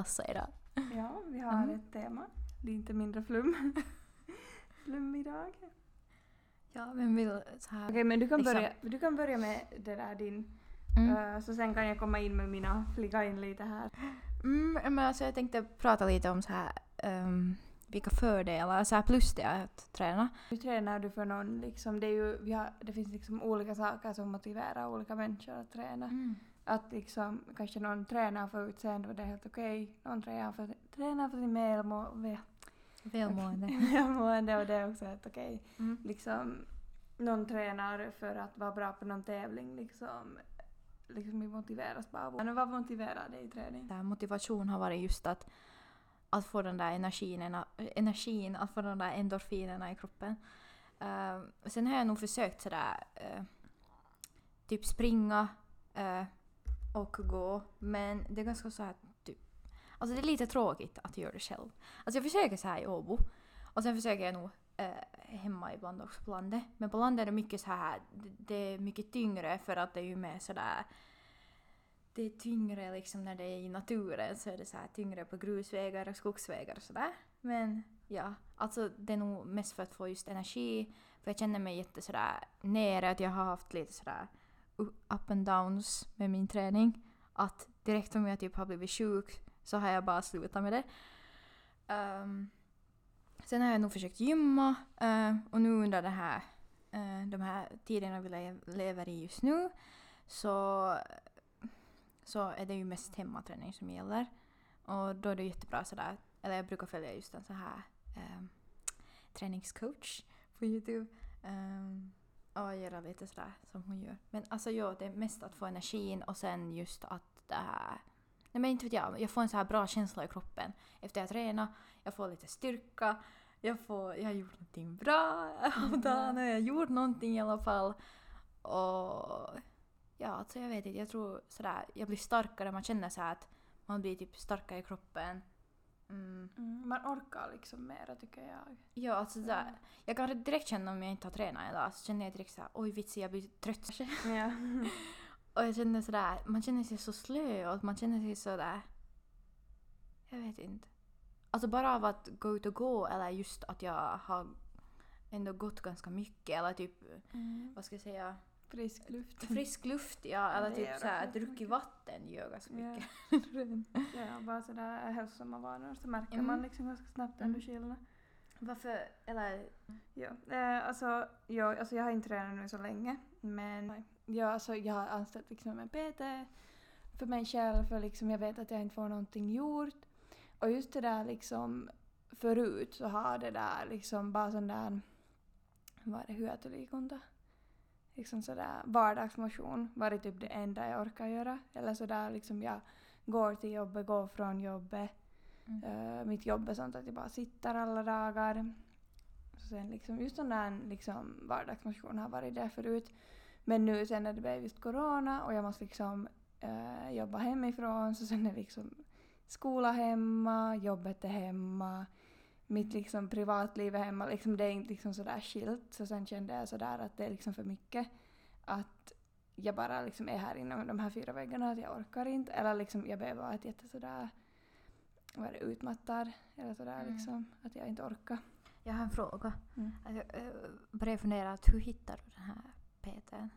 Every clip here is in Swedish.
hälsa idag? Ja, vi har Mm. ett tema. Det är inte mindre flum. flum idag. Ja, vem vill så här... Okej, men du kan, Liksom. börja, du kan börja med det där din. Mm. eh, så sen kan jag komma in med mina, flika in lite här. Mm, men alltså jag tänkte prata lite om så här ehm, vilka fördelar, så här plus det är att träna. Hur tränar du för någon liksom? Det, är ju, vi har, det finns liksom olika saker som motiverar olika människor att träna. Att liksom kanske någon tränar för utseende och det är helt okej. Någon tränar för, tränar för sin välmå, väl, Välmående. välmående och det är också helt okej. Mm. liksom någon tränar för att vara bra på någon tävling liksom. Liksom vi motiveras bara av vad motiverar dig i träning? Där motivation har varit just att, att få den där energin, energin, att få de där endorfinerna i kroppen. Uh, sen har jag nog försökt sådär uh, typ springa eh, och gå men det är ganska så här typ Alltså det är lite tråkigt att göra det själv. Alltså jag försöker så här i Åbo och sen försöker jag nog eh, hemma ibland också på landet. Men på landet är det mycket så här, det, det är mycket tyngre för att det är ju mer sådär det är tyngre liksom när det är i naturen så är det så här tyngre på grusvägar och skogsvägar och sådär. Men ja, alltså det är nog mest för att få just energi. För jag känner mig jätte sådär nere, att jag har haft lite sådär up and downs med min träning. Att direkt om jag typ har blivit sjuk så har jag bara slutat med det. Um, sen har jag nog försökt gymma uh, och nu under det här, uh, de här tiderna vi le- lever i just nu så så är det ju mest hemmaträning som gäller. Och då är det jättebra sådär, eller jag brukar följa just en så här um, träningscoach på Youtube. Um, och göra lite sådär som hon gör. Men alltså ja, det är mest att få energin och sen just att det här Nej men inte vet jag, jag får en så här bra känsla i kroppen efter jag tränar. Jag får lite styrka. Jag, får, jag har gjort någonting bra om dagen och jag har gjort någonting i alla fall. Och ja, alltså jag vet inte, jag tror sådär, jag blir starkare, man känner så att man blir typ starkare i kroppen. Mm. Mm, man orkar liksom mera tycker jag. Ja, alltså där, jag kan direkt känna om jag inte har tränat idag så känner jag direkt såhär oj vitsi jag blir trött. Ja. Och jag känner sådär, man känner sig så slö och man känner sig sådär, jag vet inte. Alltså bara av att gå ut och gå eller just att jag har ändå gått ganska mycket eller typ, Mm. vad ska jag säga, Frisk luft. frisk luft ja, eller typ såhär också druckit vatten gör ganska Ja. mycket. ja, bara sådär hälsosamma vanor så märker Mm. man liksom ganska snabbt Mm. ändå skillnad. Varför, eller Ja, eh, alltså, jag, alltså jag har inte tränat nu så länge men ja, alltså, jag har anställt liksom en PT för mig själv för liksom jag vet att jag inte får någonting gjort. Och just det där liksom förut så har det där liksom bara sån där, vad är det, hyötyliikunta? Liksom sådär vardagsmotion varit typ det enda jag orkar göra. Eller sådär liksom jag går till jobbet, går från jobbet. Mm. Eh, mitt jobb är sånt att jag bara sitter alla dagar. Så sen liksom, just sån där liksom vardagsmotion har varit där förut. Men nu sen när det blev just corona och jag måste liksom eh, jobba hemifrån så sen är liksom skola hemma, jobbet är hemma, mitt liksom privatliv är hemma. Liksom det är inte liksom sådär skilt. Så sen kände jag sådär att det är liksom för mycket. Att jag bara liksom är här inom de här fyra väggarna, att jag orkar inte. Eller liksom jag behöver vara ett jätte sådär vad är det, utmattad eller sådär Mm. liksom. Att jag inte orkar. jag har en fråga. Mm. Att Jag eh, börjar fundera, att hur hittar du den här PTn?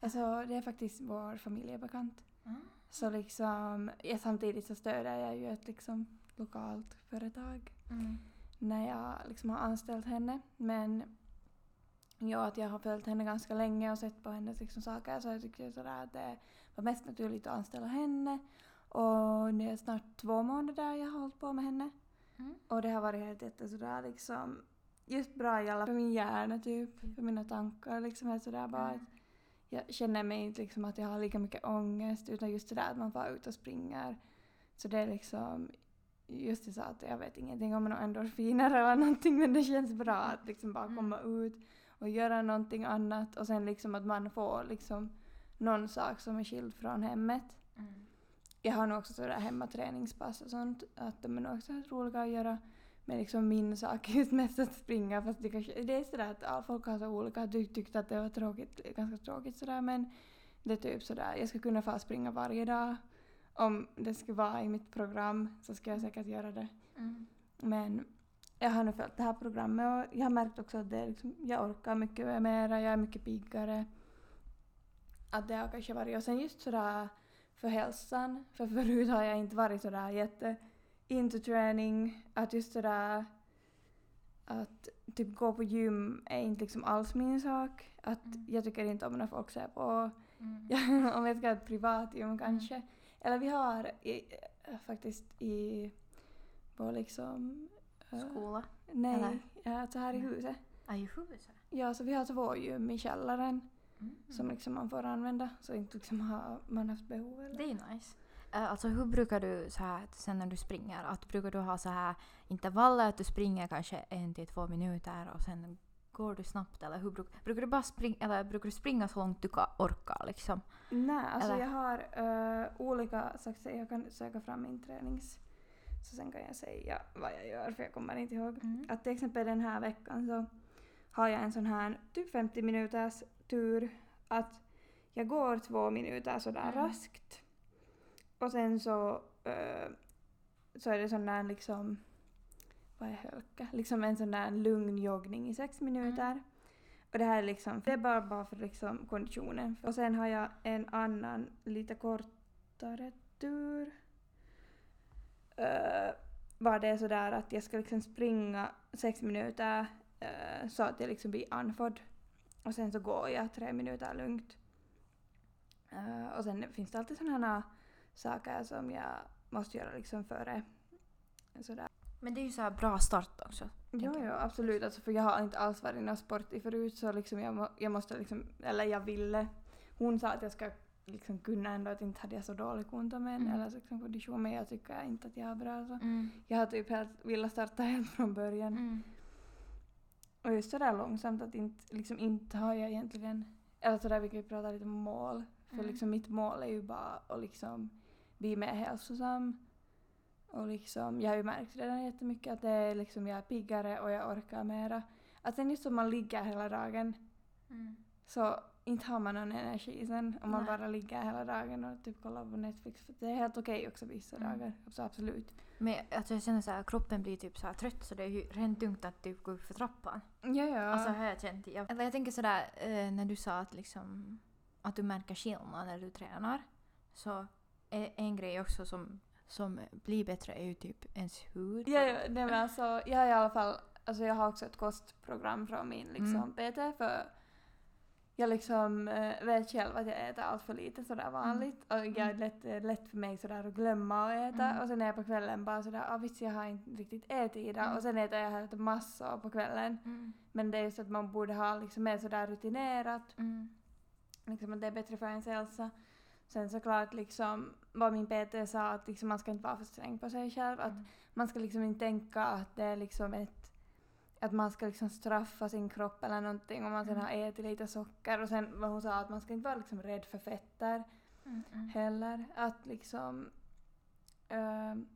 Alltså det är faktiskt vår familjebekant. Mm. Så liksom, ja, samtidigt så stöder jag ju ett liksom lokalt företag Mm. När jag liksom har anställt henne. Men ja, att jag har följt henne ganska länge och sett på hennes liksom saker så jag tycker sådär att det var mest naturligt att anställa henne. Och det är snart två månader jag har hållit på med henne. Mm. Och det har varit helt jätte sådär liksom just bra i alla för min hjärna typ, för mina tankar liksom helt sådär bara att jag känner mig inte liksom att jag har lika mycket ångest utan just det där att man får ut och springer. Så det är liksom just det så att jag vet ingenting om några endorfiner eller någonting men det känns bra att liksom bara komma ut och göra någonting annat och sen liksom att man får liksom någon sak som är skild från hemmet. Mm. Jag har nog också sådär hemmaträningspass och sånt, att de är nog också roliga att göra. Men liksom min sak är just mest att springa fast det, kanske, det är sådär att folk har så olika, du tyckte att det var tråkigt, ganska tråkigt sådär men det är typ sådär, jag ska kunna få springa varje dag om det skulle vara i mitt program så skulle jag säkert göra det. Mm. Men jag har nu följt det här programmet och jag har märkt också att det liksom, jag orkar mycket mera, jag är mycket piggare. Att det har kanske varit, och sen just sådär för hälsan, för förut har jag inte varit sådär jätte into träning, att just sådär att typ gå på gym är inte liksom alls min sak. Att Mm. jag tycker inte om när folk ser på, Mm. om jag ska ha ett privat gym kanske. Eller vi har i, faktiskt i vår liksom... eh, Skola? Nej, Eller? alltså här i Nej. huset. Ja, i huset. Ja, så vi har två gym i källaren Mm. som liksom man får använda så inte liksom har man haft behov eller. Det är nice. Uh, alltså hur brukar du så här sen när du springer? Att brukar du ha så här intervaller att du springer kanske en till två minuter och sen går du snabbt eller hur bruk, brukar du bara springa eller brukar du springa så långt du ka- orkar liksom? Nej, alltså Eller? jag har eh, olika saker. Jag kan söka fram min tränings... Så sen kan jag säga vad jag gör för jag kommer inte ihåg. Mm. Att till exempel den här veckan så har jag en sån här typ 50 minuters tur att jag går två minuter sådär Mm. raskt och sen så, eh, så är det sån där liksom, vad är hölka? Liksom en sån där lugn joggning i sex minuter. Och det här är liksom, det är bara, bara för liksom konditionen. Och sen har jag en annan lite kortare tur. Uh, var det sådär att jag ska liksom springa sex minuter eh, så att jag liksom blir andfådd. Och sen så går jag tre minuter lugnt. Eh, och sen finns det alltid sådana saker som jag måste göra liksom före. Sådär. Men det är ju så här bra start också. Jo, jag. absolut. Alltså, för jag har inte alls varit någon sport i förut så liksom jag, må, jag måste liksom, eller jag ville. Hon sa att jag ska liksom kunna ändå att inte hade jag så dålig konto men Mm. eller liksom kondition men jag tycker inte att jag har bra så. Mm. Jag har typ helt velat starta helt från början. Mm. Och just sådär långsamt att inte, liksom inte har jag egentligen, eller sådär vi kan ju prata lite om mål. För Mm. liksom mitt mål är ju bara att liksom bli mer hälsosam. Och liksom, jag har ju märkt redan jättemycket att det är liksom jag är piggare och jag orkar mera. Att sen just om man ligger hela dagen Mm. så inte har man någon energi sen om man Nej. bara ligger hela dagen och typ kollar på Netflix. För det är helt okej också vissa Mm. dagar. Så absolut. Men alltså jag känner så här, kroppen blir typ så här trött så det är ju rent tungt att typ gå upp för trappan. Ja, ja. Alltså har jag känt. Jag, eller jag tänker sådär eh, när du sa att liksom att du märker skillnad när du tränar. Så är en grej också som, som blir bättre är ju typ ens hud. Ja, ja, nej, men alltså, jag har i alla fall, alltså jag har också ett kostprogram från min liksom, Mm. PT för jag liksom eh, vet själv att jag äter allt för lite sådär vanligt och jag är Mm. lätt, eh, lätt för mig sådär att glömma att äta Mm. och sen är jag på kvällen bara sådär ah visst jag har inte riktigt ätit idag Mm. och sen äter jag helt massor på kvällen Mm. men det är just att man borde ha liksom mer sådär rutinerat Mm. liksom att det är bättre för ens hälsa. Sen såklart liksom vad min PT sa att liksom man ska inte vara för sträng på sig själv. Att Mm. man ska liksom inte tänka att det är liksom ett att man ska liksom straffa sin kropp eller någonting om man sen Mm. har ätit lite socker och sen vad hon sa att man ska inte vara liksom rädd för fetter Mm. Mm. heller. Att liksom ehm,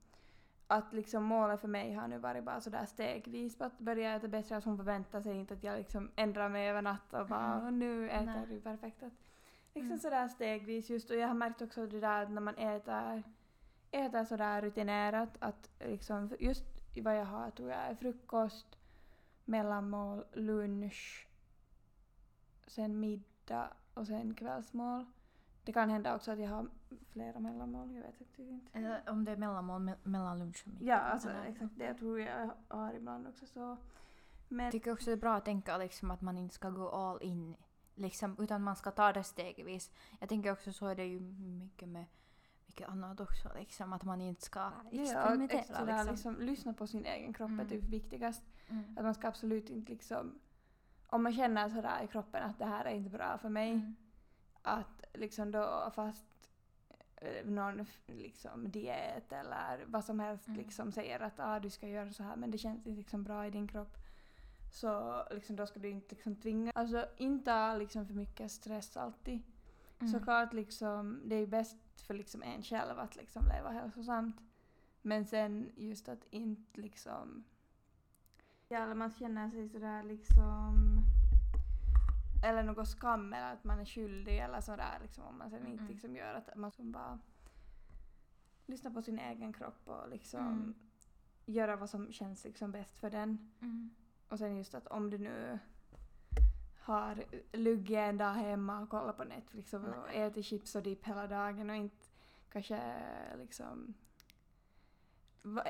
att liksom målet för mig har nu varit bara sådär stegvis på att börja äta bättre. Att hon förväntar sig inte att jag liksom ändrar mig över natt och bara Mm. "Åh, nu äter du perfekt. Att liksom Mm. sådär stegvis just och jag har märkt också det där att när man äter, äter sådär rutinerat att liksom just vad jag har tror jag är frukost, mellanmål, lunch, sen middag och sen kvällsmål. Det kan hända också att jag har flera mellanmål, jag vet faktiskt inte. Eller om det är mellanmål me- mellan lunch och middag. Ja, alltså Sådär. exakt det tror jag har ibland också så. Men Jag tycker också det är bra att tänka liksom att man inte ska gå all in. Liksom, utan man ska ta det stegvis. Jag tänker också så är det ju mycket med mycket annat också. Liksom, att man inte ska ja, experimentera. extra, liksom. liksom, lyssna på sin egen kropp är Mm. typ viktigast. Mm. Att man ska absolut inte liksom, om man känner sådär i kroppen att det här är inte bra för mig, Mm. att liksom då fast eh, någon liksom diet eller vad som helst Mm. liksom säger att ah, du ska göra så här men det känns inte liksom bra i din kropp. Så liksom då ska du inte liksom tvinga, alltså inte ha liksom för mycket stress alltid. Mm. Såklart liksom, det är bäst för liksom en själv att liksom leva hälsosamt. Men sen just att inte liksom... Ja, eller man känner sig sådär liksom... Eller något skam eller att man är skyldig eller sådär liksom om man sen inte Mm. liksom gör att man som bara... lyssna på sin egen kropp och liksom Mm. göra vad som känns liksom bäst för den. Mm. Och sen just att om du nu har luggit en dag hemma och kollat på Netflix och Nej. ätit chips och dipp hela dagen och inte kanske liksom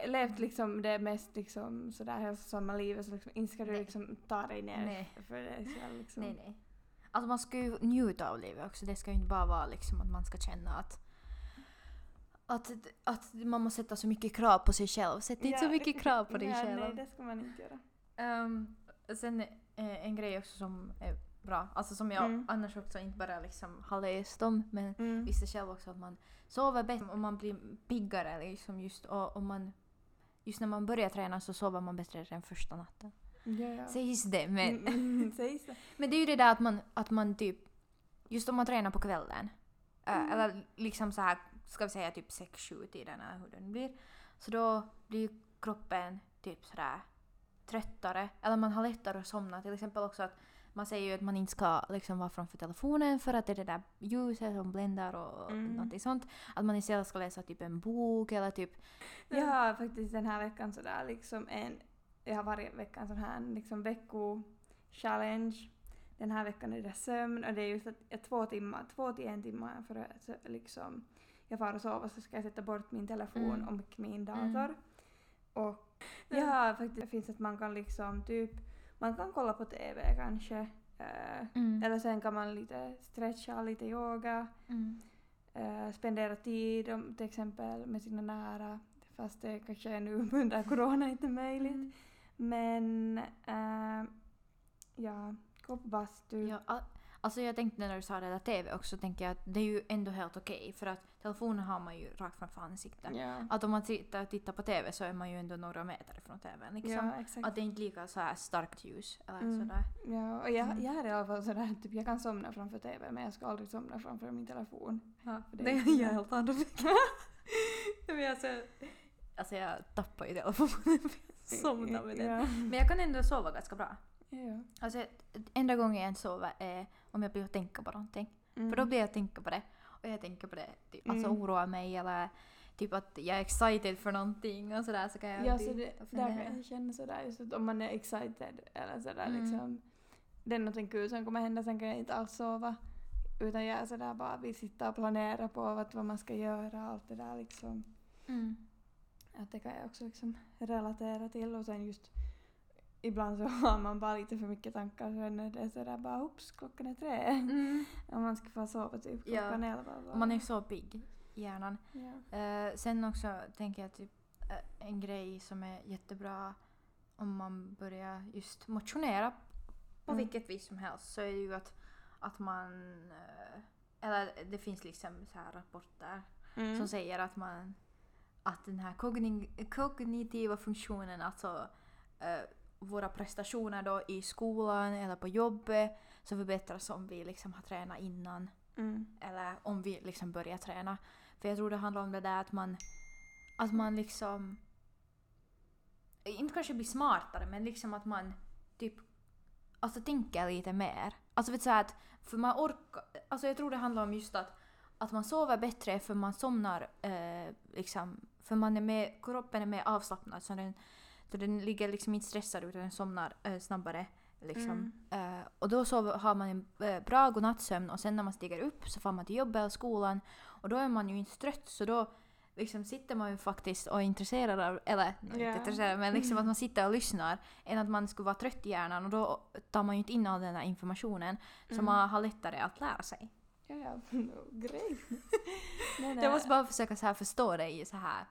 levt liksom det mest liksom sådär hälsosamma livet så liksom, inte ska du Nej. liksom ta dig ner Nej. för dig själv liksom. Nej, nej. Alltså man ska ju njuta av livet också. Det ska ju inte bara vara liksom att man ska känna att att, att man måste sätta så mycket krav på sig själv. Sätt inte så mycket krav på dig ja, själv. Nej, det ska man inte göra. Ehm, sen eh, en grej också som är bra, alltså som jag Mm. annars också inte bara liksom har läst om men Mm. visste själv också att man sover bättre och man blir piggare liksom just och, och man just när man börjar träna så sover man bättre den första natten. Ja, ja. Sägs det men, Mm, mm, sägs det. men det är ju det där att man, att man typ just om man tränar på kvällen eh, Mm. eller liksom så här ska vi säga typ 6-7 tiden eller hur den blir så då blir kroppen typ sådär tröttare eller man har lättare att somna till exempel också att man säger ju att man inte ska liksom vara framför telefonen för att det är det där ljuset som bländar och Mm. någonting sånt. Att man istället ska läsa typ en bok eller typ... Jag har faktiskt den här veckan sådär liksom en, jag har varje vecka en sån här liksom vecko-challenge. Den här veckan är det sömn och det är just att jag två timmar, två till en timme före så liksom jag far och sover så ska jag sätta bort min telefon Mm. och min Mm. dator. Och jag har faktiskt, det finns att man kan liksom typ, man kan kolla på TV kanske. eh, Mm. eller sen kan man lite stretcha, lite yoga. Mm. eh, spendera tid om, till exempel med sina nära. Fast det kanske är nu under corona inte möjligt. Mm. Men äh, ja, gå på bastu. Ja, alltså jag tänkte när du sa det där TV också, tänker jag att det är ju ändå helt okej för att telefonen har man ju rakt framför ansiktet. ja. Att om man sitter och tittar på TV så är man ju ändå några meter från TVn liksom. ja exakt. Att det är inte lika så här starkt ljus eller Mm. sådär. Ja, och jag, Mm. jag är i alla fall sådär, typ jag kan somna framför TV men jag ska aldrig somna framför min telefon. Ja, det är jag helt Men alltså, alltså jag tappar ju telefonen somnar med den. Ja. Men jag kan ändå sova ganska bra. Ja, ja. Alltså enda gången jag sover är om jag blir att tänka på någonting. Mm. För då blir jag att tänka på det. Och jag tänker på det, typ, alltså Mm. oroar mig eller typ att jag är excited för någonting och sådär så kan jag Ja, så det, där kan jag känna sådär just att om man är excited eller sådär Mm. liksom. Det är någonting kul som kommer hända, sen kan jag inte alls sova. Utan jag är sådär bara vill sitta och planera på vad, vad man ska göra och allt det där liksom. Mm. Att det kan jag också liksom relatera till och sen just ibland så har man bara lite för mycket tankar så är det sådär bara oops klockan är tre. Mm. Om man ska få sova typ Ja. klockan elva. bara. Och man är så pigg i hjärnan. Ja. Eh, sen också tänker jag typ eh, en grej som är jättebra om man börjar just motionera på Mm. vilket vis som helst så är det ju att, att man eh, eller det finns liksom så här rapporter Mm. som säger att man att den här kogni- kognitiva funktionen, alltså våra prestationer då i skolan eller på jobbet så förbättras om vi liksom har tränat innan Mm. eller om vi liksom börjar träna. För jag tror det handlar om det där att man att man liksom inte kanske blir smartare men liksom att man typ alltså tänker lite mer. Alltså vet du att för man orkar, alltså jag tror det handlar om just att att man sover bättre för man somnar eh, liksom för man är med, kroppen är mer avslappnad så den, så den ligger liksom inte stressad utan den somnar eh, snabbare. Liksom. Mm. Eh, och då sover, har man en eh, bra godnattsömn och sen när man stiger upp så får man till jobbet eller skolan och då är man ju inte trött så då liksom sitter man ju faktiskt och är intresserad av, eller Ja. inte intresserad men liksom att man sitter och lyssnar än att man skulle vara trött i hjärnan och då tar man ju inte in all den här informationen så Mm. man har lättare att lära sig. Ja, ja. Grej. nej, nej. Jag måste bara försöka så här förstå dig så här,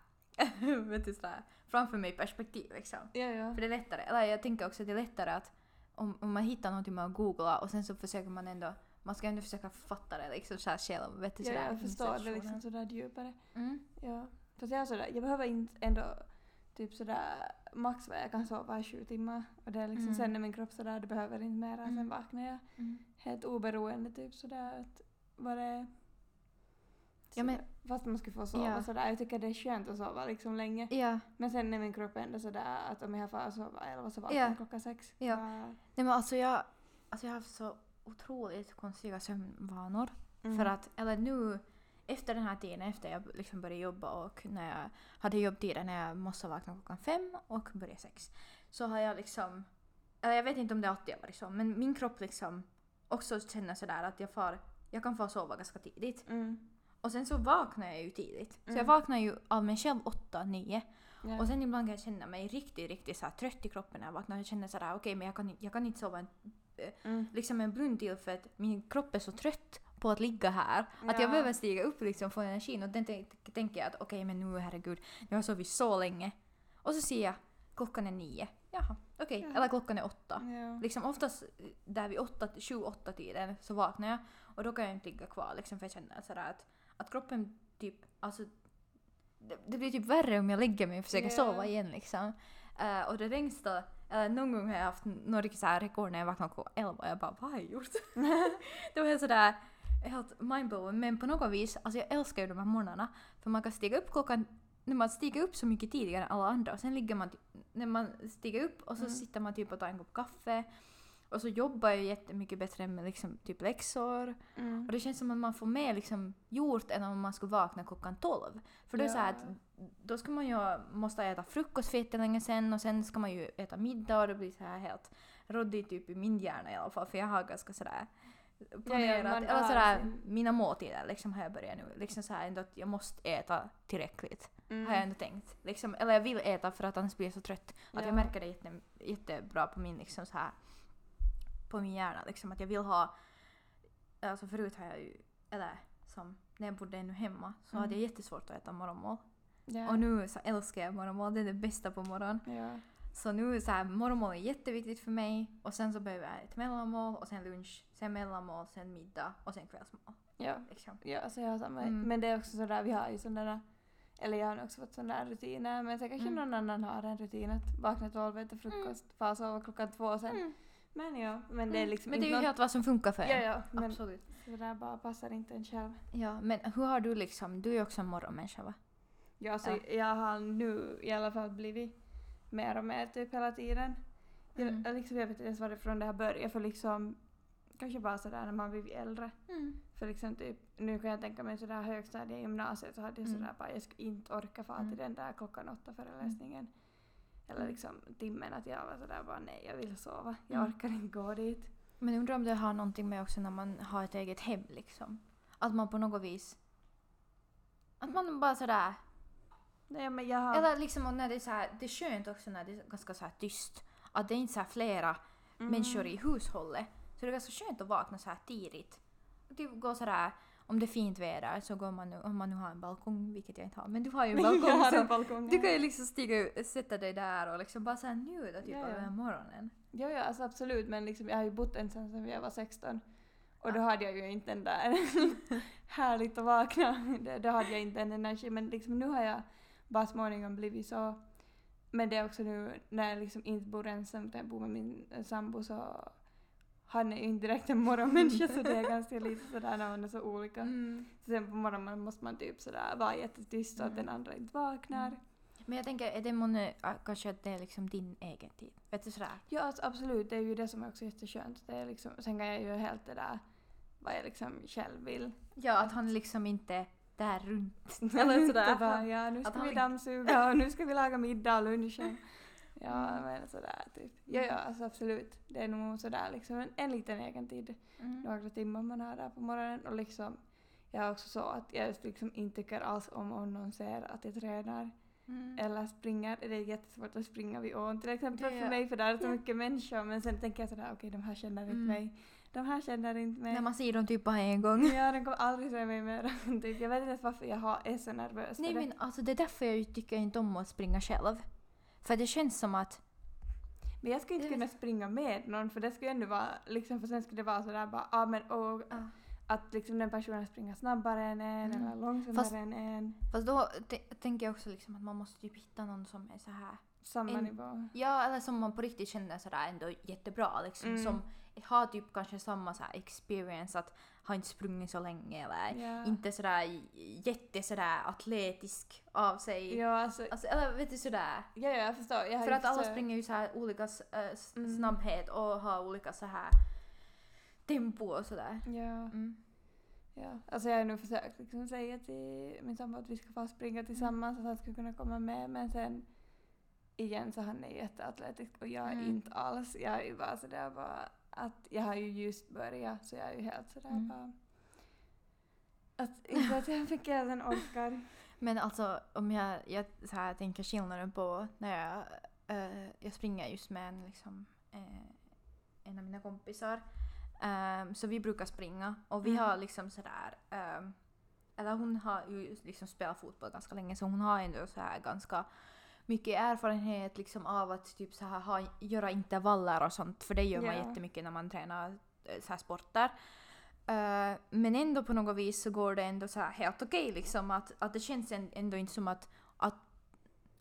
vet du, så här framför mig perspektiv liksom. Ja, ja. För det är lättare, eller jag tänker också att det är lättare att om, om man hittar någonting med att googla och sen så försöker man ändå, man ska ändå försöka fatta det liksom så här själv, vet du Ja, sådär. jag förstår det liksom sådär djupare. Mm. Ja. Fast jag är sådär, jag behöver inte ändå typ sådär max vad jag kan sova i sju timmar. Och det är liksom Mm. sen är min kropp sådär, det behöver inte mera. Mm. Sen vaknar jag Mm. helt oberoende typ sådär att vad det är. Ja, men-. Fast man ska få sova Ja. sådär. Jag tycker det är skönt att sova liksom länge. Ja, Men sen är min kropp ändå sådär att om jag får sova elva så vaknar Ja. jag klockan sex. Ja. Bara- nej men alltså jag, alltså jag har haft så otroligt konstiga sömnvanor. Mm. För att, eller nu efter den här tiden, efter jag liksom började jobba och när jag hade jobbtider när jag måste vakna klockan fem och börja sex. Så har jag liksom, eller jag vet inte om det alltid har varit så, men min kropp liksom också känner sådär att jag, far, jag kan få sova ganska tidigt. Mm. Och sen så vaknar jag ju tidigt. Så jag Mm. vaknar ju av mig själv åtta, nio. Ja. Och sen ibland kan jag känna mig riktigt, riktigt så trött i kroppen när jag vaknar. Jag känner sådär okej men jag kan, inte- jag kan inte sova en, mm. liksom en blund till för att min kropp är så trött på att ligga här. Att jag Ja. behöver stiga upp liksom få energin och den tänk- tänker jag att okej men nu herregud, jag har sovit så länge. Och så ser jag klockan är nio. Jaha, okej. Ja. Eller klockan är åtta. Ja. Liksom oftast där vid åtta, sju, åtta tiden så vaknar jag och då kan jag inte ligga kvar liksom för jag känner sådär att, att kroppen typ, alltså det, det blir typ värre om jag lägger mig och försöker Ja. sova igen liksom. Eh, och det längsta, eller någon gång har jag haft några så här rekord när jag vaknade klockan elva och jag bara vad har jag gjort? det var helt sådär helt mindblowing men på något vis, alltså jag älskar ju de här morgnarna för man kan stiga upp klockan när man stiger upp så mycket tidigare än alla andra och sen ligger man typ, när man stiger upp och så Mm. sitter man typ och tar en kopp kaffe och så jobbar jag jättemycket bättre med liksom typ läxor Mm. och det känns som att man får mer liksom gjort än om man skulle vakna klockan 12. För då är det så att då ska man ju måste äta frukost för jättelänge sen och sen ska man ju äta middag och det blir så här helt råddigt typ i min hjärna i alla fall för jag har ganska sådär planerat, man eller har sådär sin- mina måltider liksom har jag börjat nu liksom så här ändå att jag måste äta tillräckligt Mm. har jag ändå tänkt. Liksom, eller jag vill äta för att annars blir jag så trött. Att Ja. jag märker det jätte, jättebra på min liksom så här på min hjärna liksom att jag vill ha alltså förut har jag ju eller som när jag bodde ännu hemma så Mm. hade jag jättesvårt att äta morgonmål. Ja. Och nu så älskar jag morgonmål, det är det bästa på morgonen. Ja. Så nu så här, morgonmål är jätteviktigt för mig och sen så behöver jag ett mellanmål och sen lunch, sen mellanmål, sen middag och sen kvällsmål. Ja. Liksom. Ja, så jag har samma. Mm. Men det är också sådär, vi har ju sådana eller jag har också fått sådana här rutiner, men sen kanske Mm. någon annan har en rutin att vakna tolv, äta frukost, mm. sova klockan två och sen. Mm. Men ja, men det är Mm. liksom Men det är ju något- helt vad som funkar för Ja, en. ja, men Absolut. sådär bara passar inte en själv. Ja, men hur har du liksom, du är ju också en morgonmänniska va? Ja, så Ja. jag har nu i alla fall blivit mer och mer typ hela tiden. Mm. jag liksom, jag vet inte ens varifrån det har börjat, för liksom kanske bara sådär när man blir äldre. Mm. För liksom typ, nu kan jag tänka mig sådär högstadiet i gymnasiet så hade jag Mm. sådär bara, jag skulle inte orka fara Mm. till den där klockan åtta föreläsningen. Eller liksom timmen att jag var sådär bara nej jag vill sova, jag Mm. orkar inte gå dit. Men undrar om det har någonting med också när man har ett eget hem liksom. Att man på något vis... Att man bara sådär... Nej men jag har... Eller liksom och när det är så här, det är skönt också när det är ganska så här tyst. Att det är inte så här flera Mm. människor i hushållet. Så det är ganska skönt att vakna så här tidigt. Typ gå sådär, om det är fint väder så går man nu, om man nu har en balkong, vilket jag inte har, men du har ju en balkong. jag så en balkong. du kan ju liksom stiga ut, sätta dig där och liksom bara såhär njuta typ Ja, av ja. här morgonen. Ja, ja alltså absolut men liksom, jag har ju bott ensam sedan jag var 16. Och då hade jag ju inte den där härligt att vakna. Då- hade jag inte den energi men liksom nu har jag bara småningom blivit så. Men det är också nu när jag liksom inte bor ensam utan jag bor med min sambo så han är ju inte direkt en morgonmänniska så det är ganska lite sådär när man är så olika. Mm. Så sen på morgonen måste man typ sådär vara jättetyst så att Mm. den andra inte vaknar. Mm. Men jag tänker, är det månne kanske att det är liksom din egen tid? Vet du sådär? Ja, alltså, absolut. Det är ju det som är också jätteskönt. Det är liksom, sen kan jag ju helt det där vad jag liksom själv vill. Ja, att han liksom inte där runt. Eller sådär. bara, ja, nu Att ska han vi dammsuga och nu ska vi laga middag och lunch. Ja, Mm. men sådär typ. Ja, ja, alltså absolut. Det är nog sådär liksom en, en liten egen tid. Mm. Några timmar man har där på morgonen och liksom jag är också så att jag liksom inte tycker alls om om någon ser att jag tränar Mm. eller springer. Det är jättesvårt att springa vid ån till exempel ja. för mig för där är så Ja. mycket människor men sen tänker jag sådär okej de här känner inte Mm. mig. De här känner inte mig. När man ser dem typ bara en gång. Ja, den kommer aldrig se mig mer. typ. Jag vet inte varför jag har, är så nervös Nej det. men alltså det är därför jag tycker inte om att springa själv. För det känns som att... Men jag skulle inte kunna springa med någon för det skulle ändå vara, liksom, för sen skulle det vara sådär bara, ah, men, och, Ah. att liksom den personen springer snabbare än en Mm. eller långsammare Fast- än en. Fast då tänker jag också liksom att man måste typ hitta någon som är så här. Samma En- nivå. Ja, eller som man på riktigt känner sådär ändå jättebra liksom. Mm. Som har typ kanske samma så här experience att har inte sprungit så länge eller Ja. inte sådär jätte sådär atletisk av sig. Ja, alltså, Alltså, eller vet du sådär. ja, ja, jag förstår. Jag För att alla så- springer ju så här olika äh, s- Mm. snabbhet och har olika så här tempo och sådär. Ja. Mm. Ja, alltså jag har nu försökt liksom säga till min sambo att vi ska få springa tillsammans och att han ska kunna komma med men sen igen så han är jätteatletisk och jag är Mm. inte alls. Jag är ju bara sådär bara att jag har ju just börjat så jag är ju helt sådär Mm. bara att inte att jag fick sen orkar. Men alltså om jag, jag så här, tänker skillnaden på när jag, eh, jag springer just med en, liksom, eh, en av mina kompisar. Ehm, så vi brukar springa och vi Mm. har liksom sådär ehm, eller hon har ju liksom spelat fotboll ganska länge så hon har ändå så här ganska mycket erfarenhet liksom av att typ så här ha, göra intervaller och sånt för det gör man Ja. jättemycket när man tränar eh, så här sporter. Eh, men ändå på något vis så går det ändå så här helt okej liksom att, att det känns ändå inte som att, att,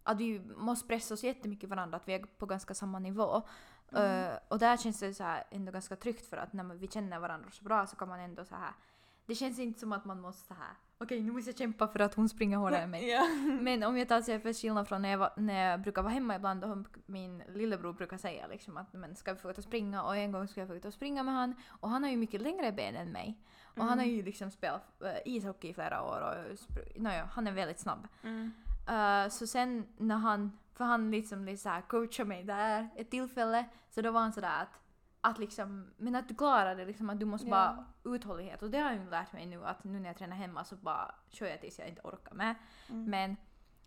att vi måste pressa oss jättemycket varandra, att vi är på ganska samma nivå. Mm. Eh, och där känns det så här ändå ganska tryggt för att när vi känner varandra så bra så kan man ändå så här det känns inte som att man måste så här okej nu måste jag kämpa för att hon springer hårdare än mig. Ja. Men om jag tar sig för skillnad från när jag, var, när jag brukar vara hemma ibland och min lillebror brukar säga liksom att men ska vi få ut och springa och en gång ska jag få ut och springa med han och han har ju mycket längre ben än mig. Och han har Mm. ju liksom spelat äh, ishockey i flera år och naja, han är väldigt snabb. Mm. Uh, så sen när han, för han liksom lite såhär coachade mig där ett tillfälle, så då var han sådär att, att liksom, men att du klarar det liksom, att du måste bara uthållighet och det har jag lärt mig nu att nu när jag tränar hemma så bara kör jag tills jag inte orkar med. Mm. Men,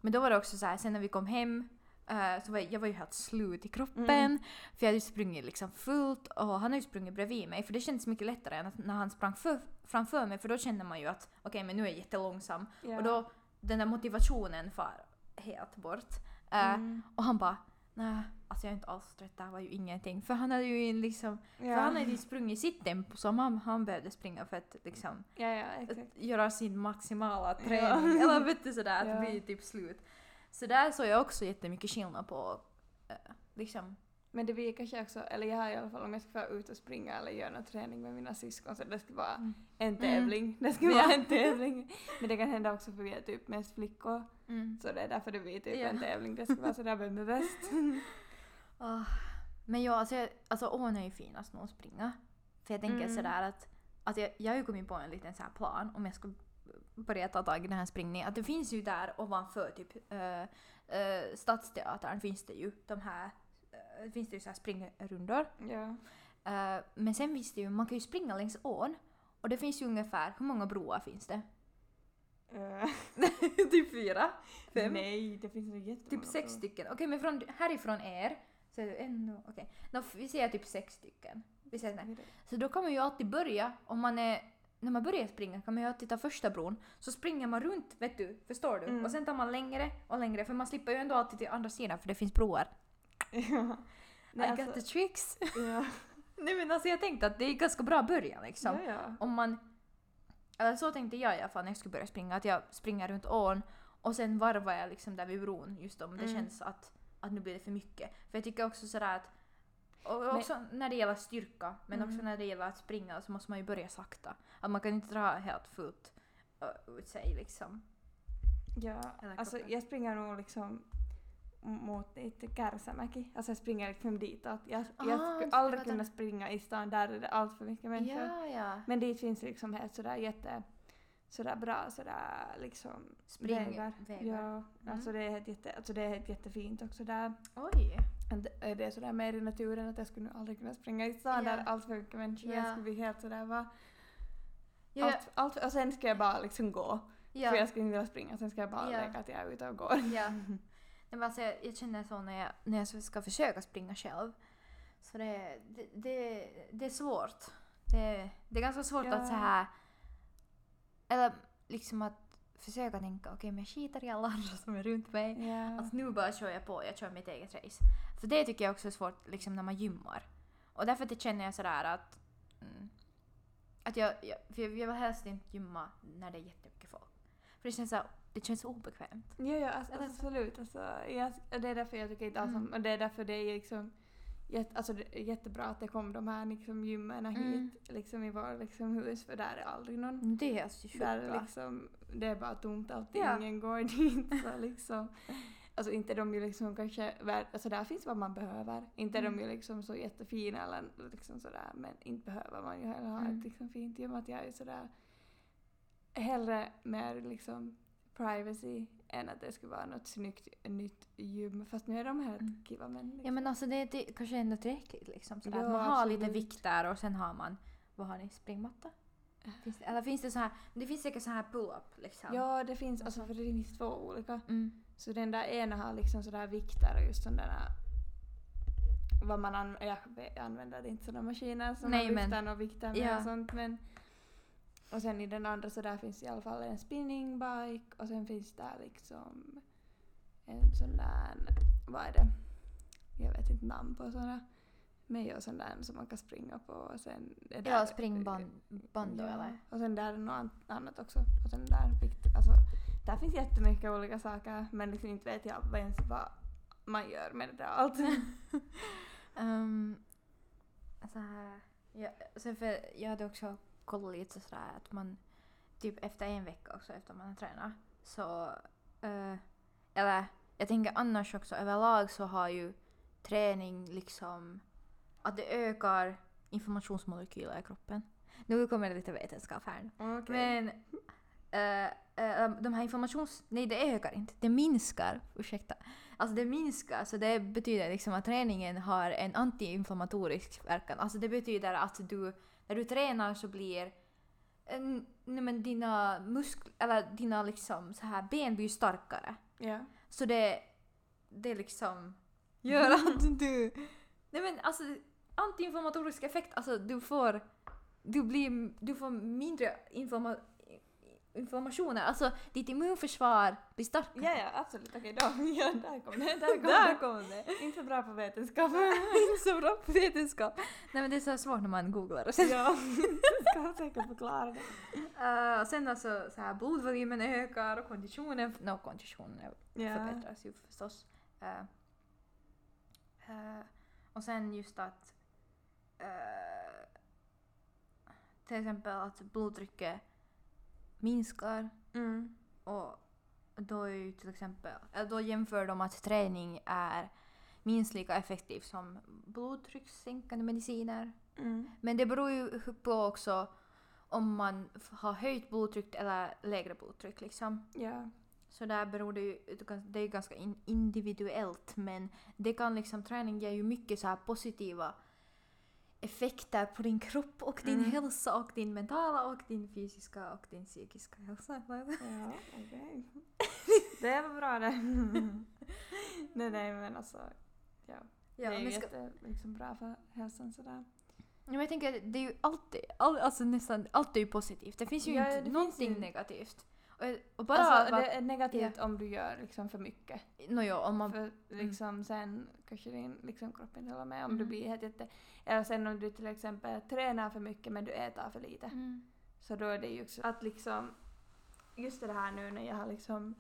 men då var det också så här, sen när vi kom hem eh, så var jag, jag var ju helt slut i kroppen. Mm. För jag hade ju sprungit liksom fullt och han har ju sprungit bredvid mig. För det kändes mycket lättare än när han sprang för, framför mig för då kände man ju att okej men nu är jag jättelångsam. Ja. Och då den där motivationen far helt bort. Eh, Mm. Och han bara nej, alltså jag är inte alls trött, det här var ju ingenting. För han hade ju liksom, ja. för han hade ju sprungit sitt tempo som han, han behövde springa för att liksom ja, ja, exakt. göra sin maximala träning. Eller vet du sådär, att bli typ slut. Så där såg jag också jättemycket skillnad på eh, liksom. Men det blir kanske också, eller jag har i alla fall om jag ska vara ut och springa eller göra någon träning med mina syskon så det ska vara Mm. En tävling. Det ska Ja. vara en tävling. Men det kan hända också för vi är typ mest flickor. Mm. Så det är därför det blir typ Ja. en tävling. Det ska vara sådär vem är bäst. Ah, Men ja, alltså, jag, alltså ån är ju finast nog att springa. För jag tänker Mm. sådär att, att jag, jag har ju kommit på en liten så plan om jag ska börja ta tag i den här springningen. Att det finns ju där ovanför typ äh, äh, Stadsteatern finns det ju de här, äh, finns det ju så här springrundor. ja. Eh, men sen finns det ju, man kan ju springa längs ån. Och det finns ju ungefär, hur många broar finns det? Eh, typ fyra? Fem? Nej, det finns nog jättemånga. Typ sex frågor. stycken. Okej men från, härifrån er så är det en, okej. Nå, Vi säger typ sex stycken. Vi säger nej. Så då kan man ju alltid börja, om man är, när man börjar springa kan man ju alltid ta första bron. Så springer man runt, vet du, förstår du? Mm. Och sen tar man längre och längre för man slipper ju ändå alltid till andra sidan för det finns broar. ja. I Nej, got alltså, the tricks. ja. nej men alltså jag tänkte att det är ganska bra början liksom. ja, ja. om man... Eller så tänkte jag i alla fall när jag skulle börja springa, att jag springer runt ån och sen varvar jag liksom där vid bron just om det Mm. känns att, att nu blir det för mycket. För jag tycker också sådär att och Men- också när det gäller styrka, men Mm. också när det gäller att springa så måste man ju börja sakta. Att man kan inte dra helt fullt ut sig liksom. Ja, alltså jag springer nog liksom mot dit Kärsämäki. Alltså jag springer liksom ditåt. Jag, Ah, jag skulle aldrig där. kunna springa i stan, där är det allt för mycket människor. Ja, ja. Men dit finns liksom helt sådär jätte sådär bra sådär liksom Springvägar. Ja, alltså det är helt jätte, alltså det är helt jättefint också där. Oj. Det är sådär mer i naturen att jag skulle nog aldrig kunna springa i stan Ja. där allt för mycket människor. Ja. Jag skulle bli helt sådär va. Ja, Allt, allt, och sen ska jag bara liksom gå. För ja. jag skulle inte vilja springa, sen ska jag bara Ja. leka att jag är ute och går. Men alltså, jag, jag känner så när jag, när jag ska försöka springa själv. Så det, det, det, det är svårt. Det, det är ganska svårt Ja. att så här Eller liksom att försöka tänka okej men jag skiter i alla andra som är runt mig. Ja. Att nu bara kör jag på, jag kör mitt eget race. För det tycker jag också är svårt liksom när man gymmar. Och därför det känner jag sådär att mm, att jag, jag, för jag, vill helst inte gymma när det är jättemycket folk. För det känns så, det känns obekvämt. Ja, ja alltså, Eller så- absolut. Alltså, jag, det är därför jag tycker inte alls om, Mm. och det är därför det är liksom jätte, alltså jättebra att det kom de här liksom, gymmen Mm. hit liksom, i vårt liksom, hus för där är aldrig någon. Det är sjukt Där liksom, det är bara tomt allting, Ja. ingen går dit. Så liksom, alltså inte de ju liksom kanske, alltså där finns vad man behöver. Inte Mm. de ju liksom så jättefina eller liksom sådär men inte behöver man ju heller ha Mm. ett liksom fint gym att jag är sådär hellre mer liksom privacy än att det skulle vara något snyggt nytt gym. Fast nu är de helt Mm. kiva män. Liksom. Ja men alltså det, det kanske ändå tillräckligt liksom. Sådär, Ja, att man har lite absolut. vikter och sen har man, vad har ni, springmatta? Finns det, eller finns det så här, det finns säkert så här pull-up liksom. Ja, det finns, alltså för det finns två olika. Mm. Så den där ena har liksom sådär vikter och just där vad man an- jag använder inte sådana maskiner som Nej, har men- vikten och vikter med Ja. och sånt men och sen i den andra så där finns i alla fall en spinningbike och sen finns där liksom en sån där, vad är det? Jag vet inte namn på såna men ju sån där som man kan springa på och sen är där- Ja, springband band då Ja, eller? Och sen där är något an- annat också. Och sen där alltså, där finns jättemycket olika saker men liksom inte vet jag vad ens vad man gör med det där allt. Um, så här, ja, sen för jag hade också kollat lite sådär att man typ efter en vecka också efter man har tränat så eh, eller jag tänker annars också överlag så har ju träning liksom att det ökar informationsmolekyler i kroppen. Nu kommer det lite vetenskap här. Men eh, eh, de här informations... Nej, det ökar inte. Det minskar. Ursäkta. Alltså det minskar, så det betyder liksom att träningen har en antiinflammatorisk verkan. Alltså det betyder att du, när du tränar så blir en, nej men dina muskler, eller dina liksom så här ben blir starkare. ja. Så det, det liksom gör att du... Nej men alltså antiinflammatorisk effekt, alltså du får... Du, blir, du får mindre inflamma, inflammationer, alltså ditt immunförsvar blir starkare. ja, ja, absolut. Okej, då. Ja, där kom det. Där kom Där det. kom det! Inte så bra på vetenskap. Inte så bra på vetenskap. Nej men det är så svårt när man googlar och sen... ja, ska säkert förklara det. Uh, sen alltså så här blodvolymen ökar och konditionen, no, konditionen Ja. förbättras ju förstås. Eh, eh, och sen just att eh, till exempel att blodtrycket minskar Mm. och då är ju till exempel, då jämför de att träning är minst lika effektiv som blodtryckssänkande mediciner. Mm. Men det beror ju på också om man har höjt blodtryck eller lägre blodtryck liksom. Ja. Så där beror det ju, det är ganska in, individuellt men det kan liksom, träning ger ju mycket så här positiva effekter på din kropp och din Mm. hälsa och din mentala och din fysiska och din psykiska hälsa. Ja, okej. Det var bra det. nej, nej, men alltså. Ja. Ja, det är ju ska, jätte, liksom, bra för hälsan sådär. ja, men jag tänker att det är ju alltid, all, alltså nästan allt är ju positivt. Det finns ju Ja, inte någonting ju- negativt. Och, och bara alltså, det är negativt om du gör liksom för mycket. Nåjo, om man... För liksom sen kanske din liksom, kropp inte håller med om du Mhm. blir helt jätte... Eller sen om du till exempel tränar för mycket men du äter för lite. Mm. Så då är det ju också att liksom... Just det här nu när jag har liksom...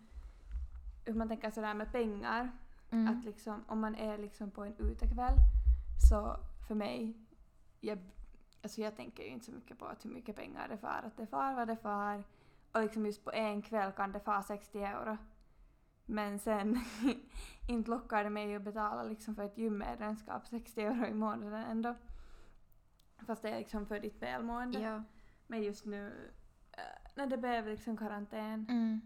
Hur man tänker sådär med pengar. Mm. Att liksom om man är liksom på en utekväll så för mig... Jag, alltså jag tänker ju inte så mycket på att hur mycket pengar det far. Att det far vad det far. Och liksom just på en kväll kan det fara 60 euro. Men sen inte lockar det mig att betala liksom för ett gymmedlemskap 60 euro i månaden ändå. Fast det är liksom för ditt välmående. Ja. Men just nu eh, när det blev liksom karantän Mm.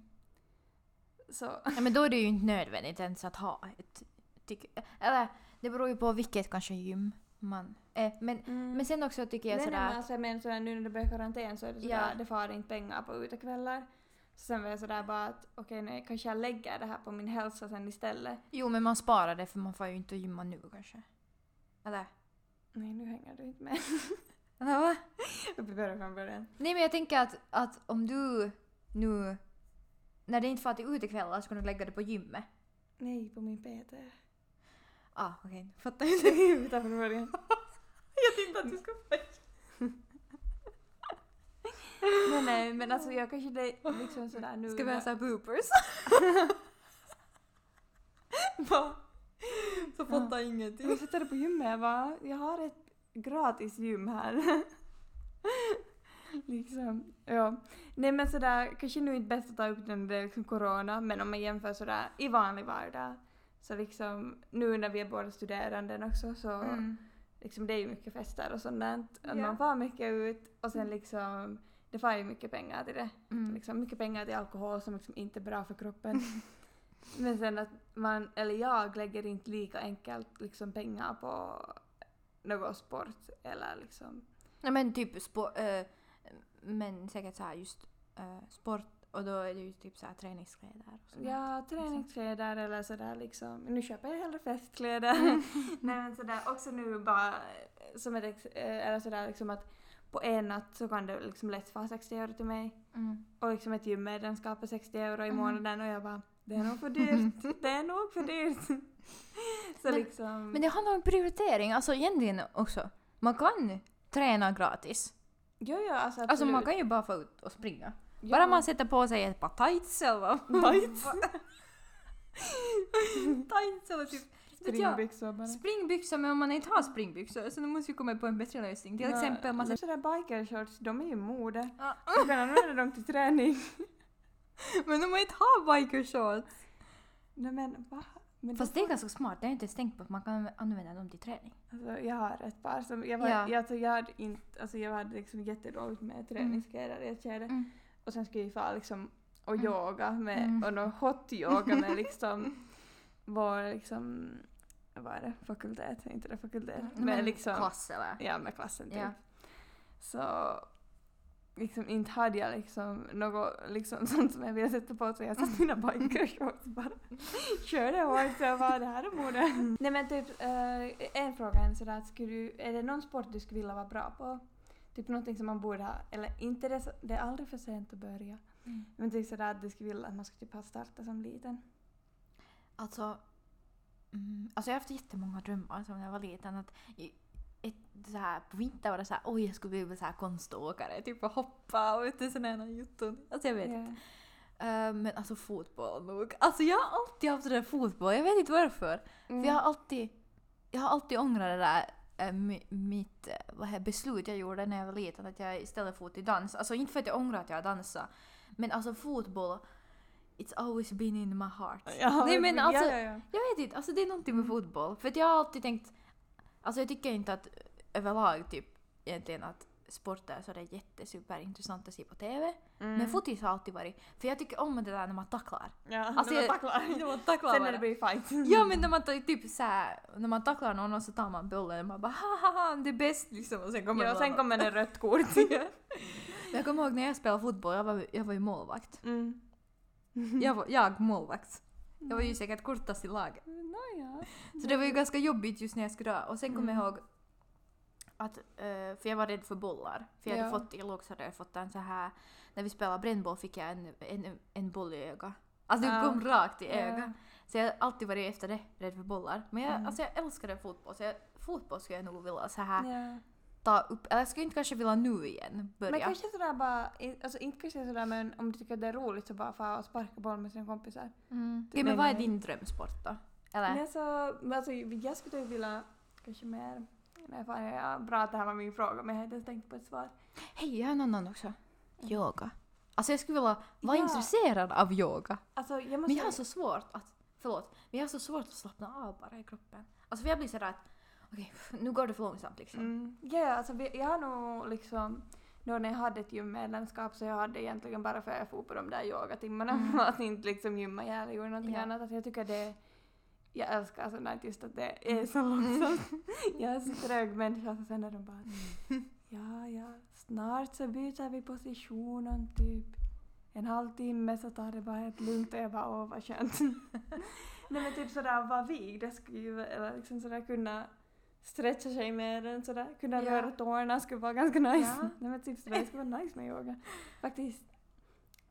så... Ja, men då är det ju inte nödvändigt ens att ha ett... Tyck, eller det beror ju på vilket kanske gym man är. Men, men sen också tycker jag sådär... men alltså jag menar sådär, nu när det blir karantän så är det sådär, Ja. det far inte pengar på utekvällar. Så sen var jag sådär bara att okej nej, kanske jag lägger det här på min hälsa sen istället. Jo men man sparar det för man får ju inte gymma nu kanske. Eller? Nej nu hänger du inte med. Va? Vi börjar från början. Nej men jag tänker att, att om du nu... När det inte far till utekvällar så kan du lägga det på gymmet. Nej, på min PT. Ah okej, fattar inte. Vi tar från början. jag tänkte att du ska nej nej men alltså jag kanske det liksom sådär nu. Ska vi ha såhär bloopers? Va? Så fattar ingenting. Jag sitter på gymmet jag bara, jag har ett gratis gym här. liksom, ja. Nej men sådär, kanske nu inte bäst att ta upp den när det är liksom corona, men om man jämför sådär i vanlig vardag. Så liksom, nu när vi är båda studerande också så Mm. liksom det är ju mycket fester och sånt där. Ja. Man får mycket ut och sen liksom det får ju mycket pengar till det. Mm. Liksom, mycket pengar till alkohol som liksom inte är bra för kroppen. Men sen att man, eller jag lägger inte lika enkelt liksom pengar på något sport eller liksom Ja men typ sport, äh, men säkert så här just äh, sport och då är det ju typ så här träningskläder och sånt. Ja, träningskläder eller sådär liksom. Nu köper jag hellre festkläder. Nej men sådär också nu bara eh, som ett eh, eller sådär liksom att på en natt så kan det liksom lätt vara 60 euro till mig. Mm. Och liksom ett gymmedlemskap är 60 euro i Mhm. månaden och jag bara det är nog för dyrt. det är nog för dyrt. så Men- liksom. Men det handlar om prioritering, alltså egentligen också. Man kan träna gratis. jo, jo, alltså Alltså man kan ju bara få ut och springa. Ja. Bara man sätter på sig ett par tights eller? Tights? tights eller typ jag, Springbyxor bara. springbyxor men om man inte har springbyxor så då måste vi komma på en bättre lösning. Till Ja, exempel man sätter... sådär bikershorts, de är ju mode. Ja. Du kan använda dem till träning. Men om man inte har bikershorts! Nej men va? Men Fast det är ganska smart, det har jag inte ens tänkt på att man kan använda dem till träning. Alltså, jag har ett par som, jag, var, Ja. jag, alltså, jag hade inte, alltså jag hade liksom jättedåligt med träningskläder i ett skede. Mm. Och sen skulle vi få liksom och Mm. yoga med, Mm. och någon hot yoga med liksom vår liksom, vad är det, fakultet, inte det fakultet, men liksom, Klass eller? ja med klassen typ. Ja. Så liksom inte hade jag liksom något liksom sånt som jag ville sätta på så jag satte mina bikershorts bara körde hårt så jag bara det här är mode. Nej men typ eh, en fråga är sådär att skulle du, är det någon sport du skulle vilja vara bra på? Typ någonting som man borde ha, eller inte det, det är aldrig för sent att börja. Mm. Men typ sådär att du skulle vilja att man skulle typ ha startat som liten. Alltså, mm, alltså jag har haft jättemånga drömmar som när jag var liten. Att ett, så här, på vintern var det så här, oj jag skulle bli så här konståkare, typ och hoppa och du sådana här jutton. Alltså jag vet inte. Ja. Eh, men alltså fotboll nog. Alltså jag har alltid haft det där fotboll, jag vet inte varför. Mm. För jag har alltid, jag har alltid ångrat det där mitt eh, vad här, beslut jag gjorde när jag var liten att jag istället for till dans. Alltså inte för att jag ångrar att jag dansat. Men alltså fotboll, it's always been in my heart. Ja, Nej men alltså, ja, ja, ja. jag vet inte, alltså det är någonting med fotboll. För jag har alltid tänkt, alltså jag tycker inte att överlag typ egentligen att sport är sådär jättesuperintressant att se på TV. Mm. Men fotis har alltid varit, för jag tycker om det där när man tacklar. Ja, Alltså, när man tacklar. När man tacklar Sen när det blir fight. Ja men när man typ såhär, när man tacklar någon och så tar man bollen och man bara haha det är bäst liksom och sen kommer Ja, någon sen och- kommer det rött kort. Jag kommer ihåg när jag spelade fotboll, jag var, jag var ju målvakt. Mm. Jag var jag målvakt. Jag var ju säkert kortast i laget. Nåja. Så det var ju ganska jobbigt just när jag skulle dra. Och sen kommer jag Mm. ihåg att, eh, för jag var rädd för bollar. För jag hade Ja. fått, i lågstadiet jag fått en så här, när vi spelade brännboll fick jag en, en, en boll i ögat. Alltså det Ja. kom rakt i ögat. Så jag har alltid varit efter det, rädd för bollar. Men jag, Mm. alltså jag älskade fotboll, så jag, fotboll skulle jag nog vilja så här ta upp, eller jag skulle inte kanske vilja nu igen börja. Men kanske sådär bara, alltså inte kanske sådär men om du tycker att det är roligt så bara få och sparka boll med sina kompisar. Mm. Typ men vad är din drömsport då? Eller? Men alltså, alltså, jag skulle typ vilja kanske mer, nej fan ja, bra att det här var min fråga men jag hade inte tänkt på ett svar. Hej, jag har en annan också. Yoga. Alltså jag skulle vilja vara Ja. intresserad av yoga. Alltså jag måste... Men jag har så svårt att, förlåt, men jag har så svårt att slappna av bara i kroppen. Alltså för jag blir sådär att, okej, nu går det för långsamt liksom. Mm. Ja, ja, alltså vi- jag har nog liksom då när jag hade ett gymmedlemskap så jag hade egentligen bara för att jag for på de där yogatimmarna Mm. att inte liksom gymma ihjäl eller gjorde någonting Ja. annat. Att jag tycker det jag älskar där just att det är så långsamt. jag är så trög människa så sen är de bara ja, ja, snart så byter vi positionen typ. En halvtimme så tar det bara helt lugnt och jag bara åh vad skönt. Nej men typ sådär vara vigd, det skulle ju eller liksom sådär kunna stretcha sig med den sådär, kunna Ja. röra tårna skulle vara ganska nice. Ja. Nej men typ sådär, det skulle vara nice med yoga. Faktiskt.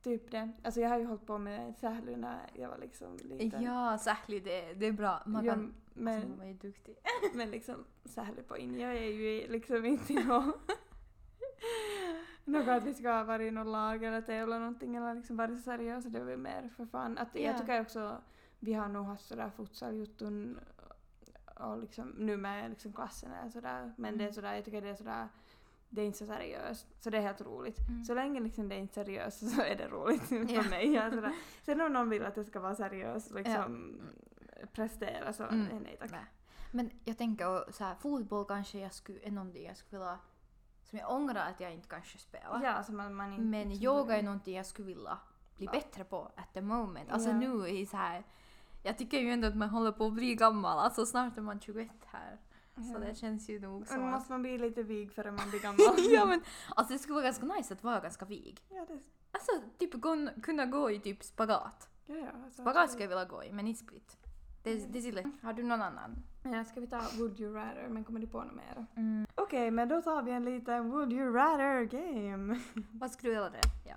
Typ det. Alltså jag har ju hållit på med sählu när jag var liksom liten. Ja, säkert det, det är bra. Man Ja, kan, men, alltså, man är duktig. men liksom sählu på in, jag är ju liksom inte något något att vi ska varit i något lag eller tävla någonting eller liksom varit seriösa, det var ju mer för fan. Att Ja. Jag tycker också, vi har nog haft sådär futsal-jutton och liksom nu med liksom klassen eller sådär, men det är Mm. sådär, jag tycker det är sådär det är inte så seriöst, så det är helt roligt. Mm. Så länge liksom det är inte seriöst så är det roligt Ja. för mig. Ja, sådär. Sen om någon vill att det ska vara seriöst liksom prestera så Mm. nej tack. Nej. Men jag tänker så här, fotboll kanske jag skulle, är någonting jag skulle vilja som jag ångrar att jag inte kanske spelar. Ja, som man, man inte... Men yoga är någonting jag skulle vilja bli Ja. bättre på at the moment. Alltså Ja. nu i så här. Jag tycker ju ändå att man håller på att bli gammal. Alltså snart är man 21 här. Så Ja. det känns ju nog Men som att... måste man bli lite vig förrän man blir gammal. ja men alltså det skulle vara ganska nice att vara ganska vig. ja, det, Alltså typ gå, kunna gå i typ spagat. ja, ja, alltså, Spagat skulle jag vilja gå i men inte split. Det, det är så lätt. Har du någon annan? Ja, ska vi ta Would you rather, men kommer du på något mer? Mm. Okej, men då tar vi en liten Would you rather game. Vad skulle du hellre? Ja.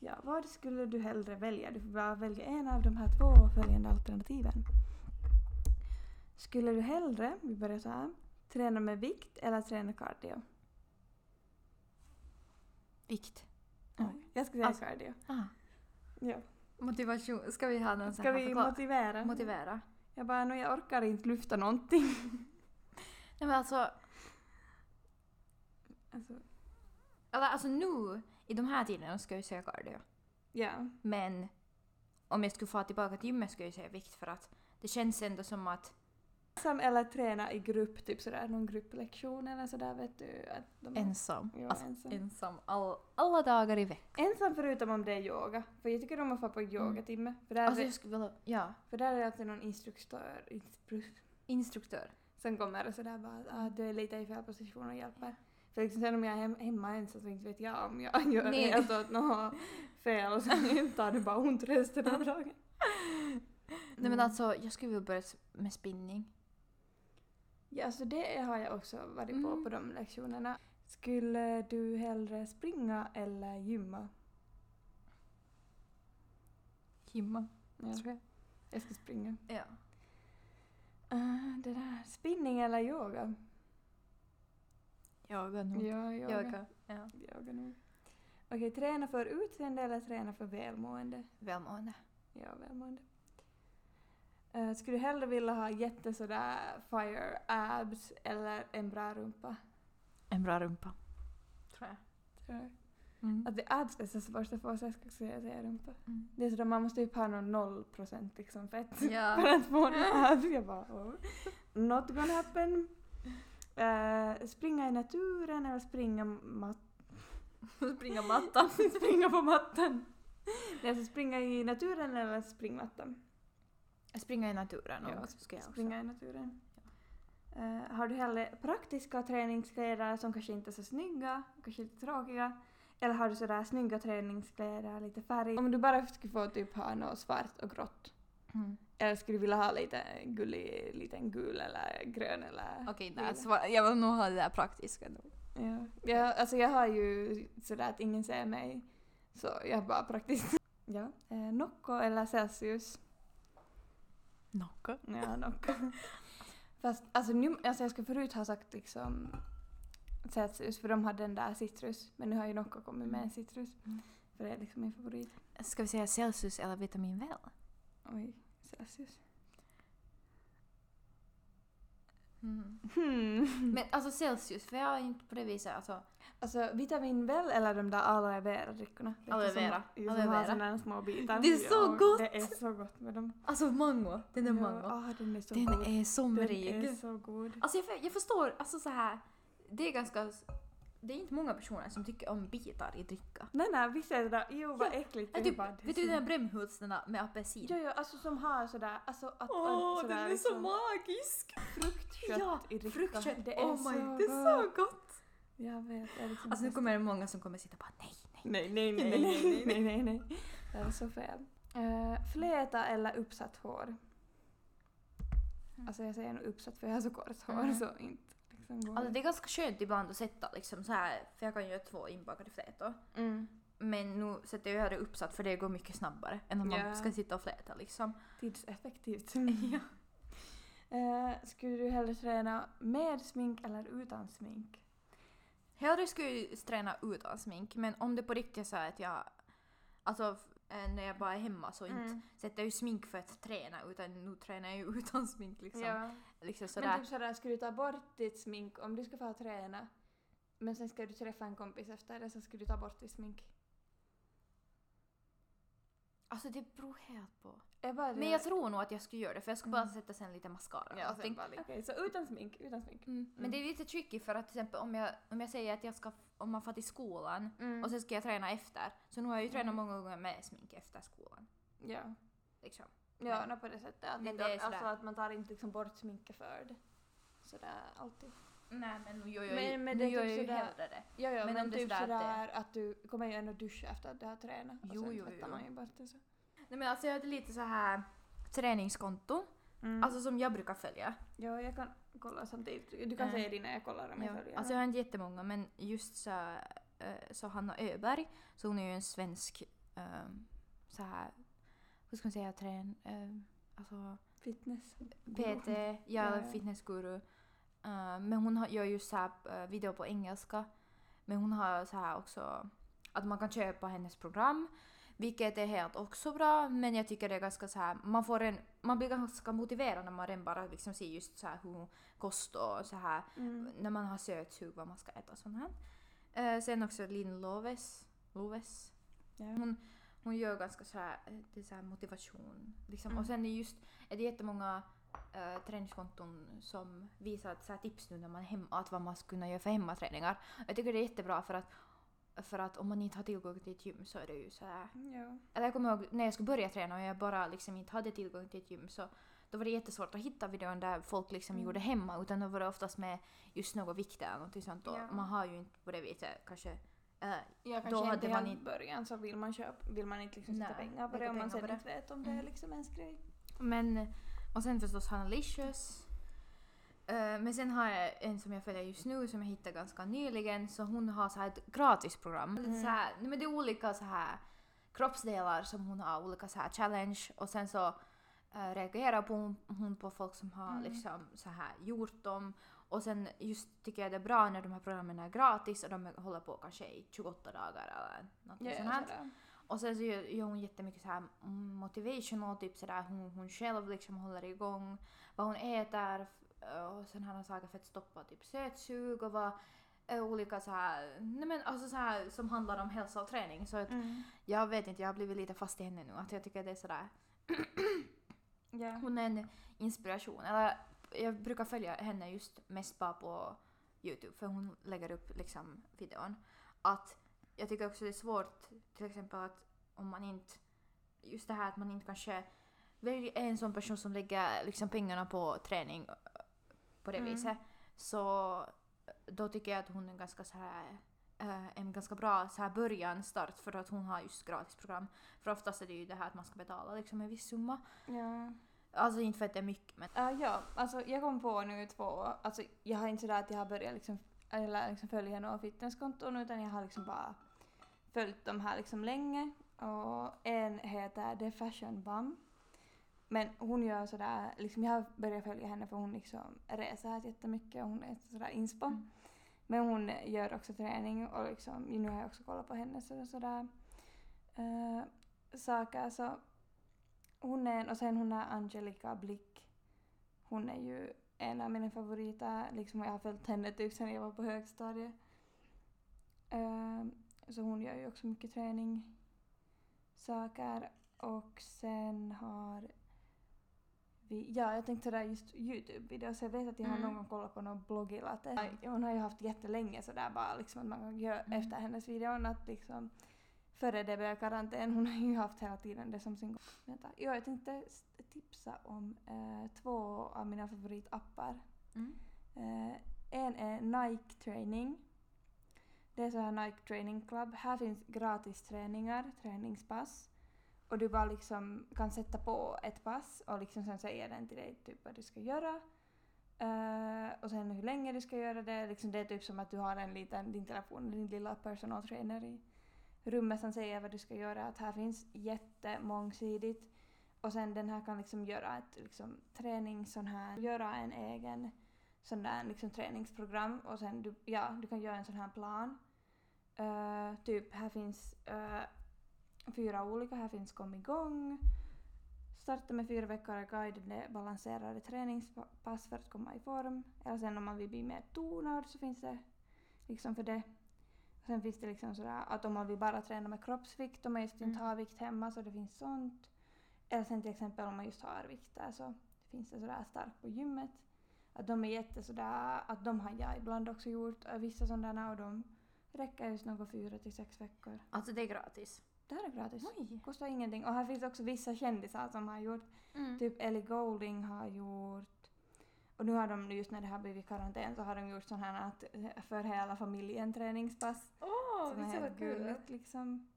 Ja, vad skulle du hellre välja? Du får bara välja en av de här två följande alternativen. Skulle du hellre, vi börjar så här, träna med vikt eller träna cardio? Vikt. Oj, Jag ska säga Alltså- cardio. Ah. Ja. Motivation. Ska vi ha någon Ska vi förklar- motivera? motivera? Jag bara, nu jag orkar inte lyfta någonting. Nej men alltså, Alltså, alltså nu i de här tiderna ska jag säga cardio. ja. Men om jag skulle få tillbaka till gymmet skulle jag säga vikt för att det känns ändå som att Ensam eller träna i grupp, typ sådär, någon grupplektion eller sådär vet du. Att de ensam. Ja, alltså, ensam. ensam all, alla dagar i veckan. Ensam förutom om det är yoga. För jag tycker om att få på yogatimme. För där, Alltså är, jag skulle ja, för där är det alltid någon instruktör instru, instruktör. som kommer och sådär bara att ah, du är lite i fel position och hjälper. För liksom sen om jag är hem, hemma ensam så inte vet jag om jag gör Nej. helt åt något fel och sen tar det bara ont resten av dagen. Nej men alltså jag skulle vilja börja med spinning. Ja, alltså det har jag också varit på Mm. på de lektionerna. Skulle du hellre springa eller gymma? Gymma, Ja, tror jag. jag ska springa. Ja. Uh, det där, spinning eller yoga? Yoga nog. Ja, yoga. Yoga. Ja. Yoga nog. Okej, träna för utseende eller träna för välmående? Välmående. Ja, välmående. Uh, skulle du hellre vilja ha jätte sådär fire abs eller en bra rumpa? En bra rumpa. Tror jag. Tror jag. Mm. Att det abs är så svårt att få så jag ska säga säga rumpa. Mm. Det är sådär, man måste typ ha någon noll procent liksom fett för Ja. att få en abs. Jag bara, oh. Not gonna happen. Uh, springa i naturen eller springa mat Springa mattan. springa på mattan. Nej, alltså springa i naturen eller springmattan? Springa i naturen nog. Ja, ska jag också. Springa i naturen. Eh, har du hellre praktiska träningskläder som kanske inte är så snygga, kanske lite tråkiga? Eller har du sådär snygga träningskläder, lite färg? Om du bara skulle få typ ha något svart och grått. Mm. Eller skulle du vilja ha lite gullig, liten gul eller grön eller Okej, nej, svar- jag vill nog ha det där praktiska nog. Ja. ja, alltså jag har ju sådär att ingen ser mig. Så jag bara praktiskt. Ja. Eh, Nocco eller Celsius? Nocco. Ja, Nocco. Fast alltså, nu, alltså jag skulle förut ha sagt liksom Celsius för de hade den där citrus. Men nu har ju Nocco kommit med en citrus. Mm. För det är liksom min favorit. Ska vi säga Celsius eller vitamin väl? Oj, Celsius. Mm. Hmm. Men alltså Celsius, för jag är inte på det viset alltså. Alltså vitamin väl eller de där aloe vera-drickorna? Aloe som- vera. Som Aloe har vera. sådana här små bitar. Det är så Ja, gott! Det är så gott med dem. Alltså mango, den är mango. Ja, ah, den är så Den god. är somrig. Den är så god. Alltså jag, jag förstår, alltså så här. Det är ganska, det är inte många personer som tycker om bitar i dricka. Nej, nej, visst är det där. Jo, vad Ja, äckligt. Ja, det är typ, vet du så- den där där med apelsin? Ja, ja, alltså som har sådär, alltså att... Åh, sådär den är liksom så magisk! Fruktkött Ja, i dricka. fruktkött. Det är, oh så, my, gott. det är så gott! Jag vet, det är liksom Alltså nu kommer det många som kommer sitta och bara nej, nej. Nej, nej, Nej, nej, nej, nej, nej. Det är så fel. Uh, fläta eller uppsatt hår? Alltså jag säger nog uppsatt för jag har så kort hår Mm. så inte liksom går Alltså det är ganska skönt ibland att sätta liksom så här, för jag kan ju göra två inbakade flätor. mm. Men nu sätter jag det uppsatt för det går mycket snabbare än om Ja. man ska sitta och fläta liksom. Tidseffektivt. Ja. Eh, skulle du hellre träna med smink eller utan smink? Hellre skulle jag träna utan smink men om det på riktigt är så att jag, alltså f- eh, när jag bara är hemma så inte Mm. sätter jag ju smink för att träna utan nu tränar jag ju utan smink liksom. Ja. liksom sådär. Men typ sådär, skulle du ta bort ditt smink om du ska få träna men sen ska du träffa en kompis efter det så skulle du ta bort ditt smink? Alltså det beror helt på. Jag bara, Men jag tror nog att jag skulle göra det för jag skulle bara sätta sen lite mascara. Ja, Okej, så utan smink, utan smink. Mm. Men det är lite tricky för att till exempel om jag, om jag säger att jag ska, om man får till skolan Mm. och sen ska jag träna efter. Så nu har jag ju tränat många gånger med smink efter skolan. Ja. Liksom. Ja, Men- på det sättet. Att, men det är alltså att man tar inte liksom bort sminket för det. Sådär alltid. Nej men nu gör jag Men- ju, men nu det gör typ jag ju sådär- hellre det. Ja, ja, Men men, om det är typ sådär att du kommer ju ändå duscha efter att du har tränat. Och Jo, sen jo, tvättar jo. man ju bort det så. Nej men alltså jag hade lite så här träningskonto, Mm. alltså som jag brukar följa. ja, jag kan kolla samtidigt. Du kan Eh, säga dina, jag kollar om jag Ja. följer. Alltså jag har inte jättemånga men just så, eh, så Hanna Öberg, så hon är ju en svensk eh, så här, hur ska man säga, trän, eh, alltså Fitness. PT, ja, Ja, fitnessguru. Men hon har, gör ju så här video på engelska. Men hon har så här också att man kan köpa hennes program. Vilket är helt också bra men jag tycker det är ganska så här, man får en, man blir ganska motiverad när man redan bara liksom ser just så här hur kost och så här Mm. när man har sötsug vad man ska äta och sånt här. Eh, sen också Linn Loves, Loves. Ja. Hon, hon gör ganska så här, eh, det är så här motivation. Liksom. Mm. Och sen är just, är det jättemånga uh, träningskonton som visar så här, tips nu när man är hemma, att vad man ska kunna göra för hemmaträningar. Jag tycker det är jättebra för att, för att om man inte har tillgång till ett gym så är det ju så här. Ja. Eller jag kommer ihåg när jag skulle börja träna och jag bara liksom inte hade tillgång till ett gym så då var det jättesvårt att hitta videon där folk liksom Mm. gjorde hemma utan då var det oftast med just något viktigt eller något sånt och Ja. man har ju inte på det viset kanske äh, Ja, kanske Då hade inte man i början så vill man köpa, vill man inte liksom sätta Nej, pengar på det om man sen inte vet om det är Mm. liksom ens grej. Men, och sen förstås Hanna Licious. Eh, men sen har jag en som jag följer just nu som jag hittade ganska nyligen så hon har så här ett gratisprogram. Mm. Så här, men det är olika så här kroppsdelar som hon har olika så här challenge och sen så eh, reagerar på hon, hon på folk som har Mm. liksom så här gjort dem och sen just tycker jag det är bra när de här programmen är gratis och de håller på kanske i 28 dagar eller något Ja, sånt här. Och sen så gör, gör hon jättemycket så här motivational, typ sådär hon, hon själv liksom håller igång vad hon äter och sen har hon saker för att stoppa typ sötsug och vad olika så här, nej men alltså så här som handlar om hälsa och träning. Så att Mm. jag vet inte, jag har blivit lite fast i henne nu att jag tycker det är sådär, Ja. hon är en inspiration. Eller jag brukar följa henne just mest bara på Youtube för hon lägger upp liksom videon. Att jag tycker också det är svårt till exempel att om man inte, just det här att man inte kanske väljer en sån person som lägger liksom pengarna på träning på det Mm. viset så då tycker jag att hon är ganska så här äh, en ganska bra så här början, start för att hon har just gratisprogram. För oftast är det ju det här att man ska betala liksom en viss summa. Ja. Alltså inte för att det är mycket men Uh, ja, alltså jag kom på nu två, alltså jag har inte sådär att jag har börjat liksom, eller liksom följa några fitnesskonton utan jag har liksom bara följt dem här liksom länge och en heter The Fashion Bum. Men hon gör sådär, liksom jag har börjat följa henne för hon liksom reser här jättemycket och hon är sådär inspo. Mm. Men hon gör också träning och liksom, nu har jag också kollat på henne så sådär uh, saker så hon är en, och sen hon är Angelica Blick. Hon är ju en av mina favoriter, liksom jag har följt henne typ sen jag var på högstadiet. Eh, så hon gör ju också mycket träning saker och sen har vi, ja jag tänkte sådär just Youtube-videos, jag vet att jag har Mm. någon gång kollat på någon bloggilatte. Hon har ju haft jättelänge sådär bara liksom att man kan göra Mm. efter hennes videon att liksom före det blev karantän, hon har ju haft hela tiden det som sin... Vänta, jo, jag tänkte tipsa om eh, två av mina favoritappar. mm. Eh, en är Nike Training. Det är så här Nike Training Club. Här finns gratis träningar, träningspass. Och du bara liksom kan sätta på ett pass och liksom sen säger den till dig typ vad du ska göra. Uh, och sen hur länge du ska göra det. Liksom det är typ som att du har en liten, din telefon, din lilla personal trainer i rummet som säger vad du ska göra. Att här finns jättemångsidigt. Och sen den här kan liksom göra ett liksom, träning sån här, göra en egen sån där liksom träningsprogram och sen du, ja, du kan göra en sån här plan. Uh, typ här finns uh, fyra olika, här finns kom igång, starta med fyra veckor guidade balanserade träningspass för att komma i form. Eller sen om man vill bli mer tonad så finns det liksom för det. Sen finns det liksom sådär att om man vill bara träna med kroppsvikt och man just inte Mm. har vikt hemma så det finns sånt. Eller sen till exempel om man just har vikter så finns det sådär starkt på gymmet. Att de är jätte sådär, att de har jag ibland också gjort, vissa sådana och de räcker just några fyra till sex veckor. Alltså det är gratis. Det här är gratis. Oj. Kostar ingenting. Och här finns också vissa kändisar som har gjort, Mm. typ Ellie Goulding har gjort och nu har de, just när det har blivit karantän så har de gjort sån här att, eh, för hela familjen träningspass. Åh, är visst var helt kul. liksom.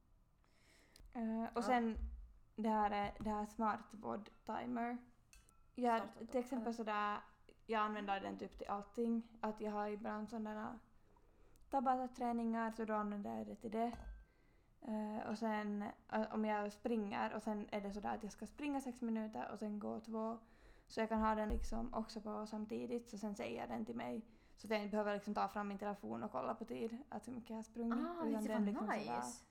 Eh, och Ja. sen det här är det här smartvård timer. Jag, till exempel sådär, jag använder den typ till allting. Att jag har ibland sådana Tabata-träningar så då använder jag det till det. Eh, och sen eh, om jag springer och sen är det sådär att jag ska springa sex minuter och sen gå två. Så jag kan ha den liksom också på samtidigt så sen säger den till mig. Så att jag inte behöver liksom ta fram min telefon och kolla på tid, att hur mycket jag har sprungit. Ah, utan den liksom sådär nice.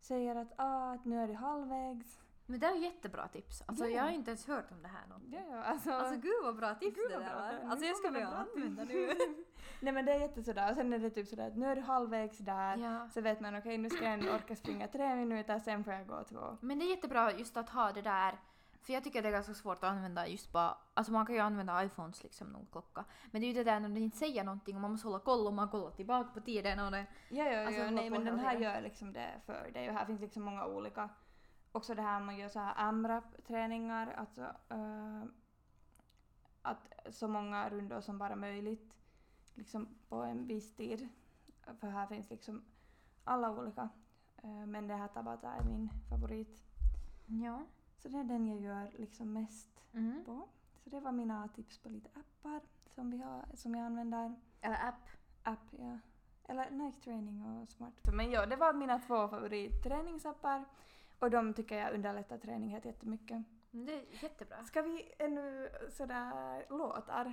säger att, ah, att nu är det halvvägs. Men det är jättebra tips. Alltså Ja, ja. jag har inte ens hört om det här någonting. Ja, ja, alltså. Alltså gud vad bra tips Gud, det vad där var. Alltså jag ska börja använda nu. Nej men det är jättesådär och sen är det typ sådär att nu är du halvvägs där. ja. Så vet man okej nu ska jag ändå orka springa tre minuter sen får jag gå två. Men det är jättebra just att ha det där. För jag tycker det är ganska svårt att använda just bara, alltså man kan ju använda iPhones liksom någon klocka. Men det är ju det där när det inte säger någonting och man måste hålla koll och man kollar tillbaka på tiden och det. Ja, ja, Alltså, ja nej men den här gör liksom det för dig och här finns liksom många olika. Också det här man gör så här AMRAP-träningar, alltså eh, att så många rundor som bara möjligt liksom på en viss tid. För här finns liksom alla olika. Eh, men det här Tabata är min favorit. Ja. Så det är den jag gör liksom mest Mm. på. Så det var mina tips på lite appar som, vi har, som jag använder. Eller app. App, ja. Eller Nike Training och Smart. Men ja, det var mina två favoritträningsappar. Och de tycker jag underlättar träning jättemycket. Men Det är jättebra. Ska vi ännu sådär låtar?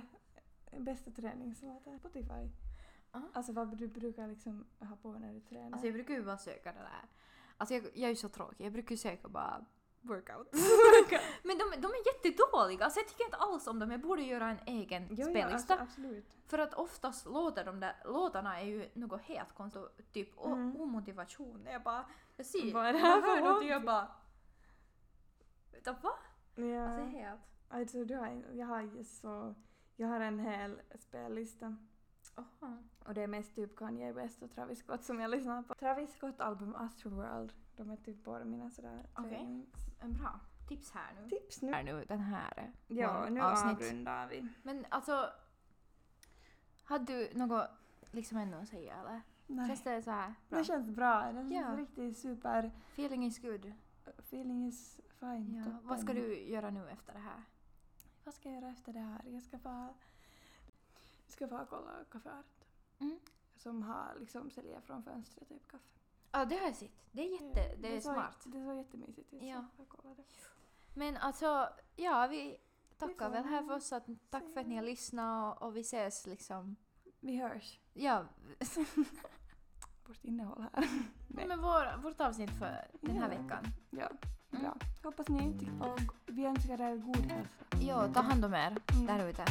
Bästa träningslåtar? Spotify? Ja. Alltså vad du brukar liksom ha på när du tränar? Alltså jag brukar ju bara söka det där. Alltså jag, jag är ju så tråkig. Jag brukar ju söka bara workout. Men de, de är jättedåliga. Alltså jag tycker inte alls om dem. Jag borde göra en egen Jo, ja, spellista. alltså, absolut. För att oftast låter de där låtarna är ju något helt konstigt. Typ Mm. omotivation. Jag bara, jag ser, Vad är det här för något låt? jag bara... Va? Ja. Alltså helt... Alltså, du har, jag har så... Jag har en hel spellista. Oha. Och det är mest typ Kanye West och Travis Scott som jag lyssnar på. Travis Scott album Astroworld. De är typ båda mina sådär Okej. En bra tips här nu. Tips nu. Här nu, den här. Ja, vår nu avsnitt. avrundar vi. Men alltså... Hade du något liksom ännu att säga eller? Nej. Känns det så här bra? Det känns bra. Det känns Ja. riktigt super. Feeling is good. Feeling is fine. Ja. toppen. Vad ska du göra nu efter det här? Vad ska jag göra efter det här? Jag ska bara... Jag ska bara kolla Café Art. Mm. Som har liksom säljer från fönstret typ kaffe. Ja, det har jag sett. Det är jätte... Ja, det är så, smart. Det är så jättemysigt ut. Ja. Så jag kollade. Men alltså, ja vi tackar väl här för oss. Att, tack för att ni har lyssnat och, och vi ses liksom. Vi hörs. Ja, Vårt innehåll här. Nej. men vår, vårt avsnitt för den här Ja. veckan. Ja, Mm. bra. Hoppas ni tycker och vi önskar er god hälsa. Ja, ta hand om er Mm. där ute.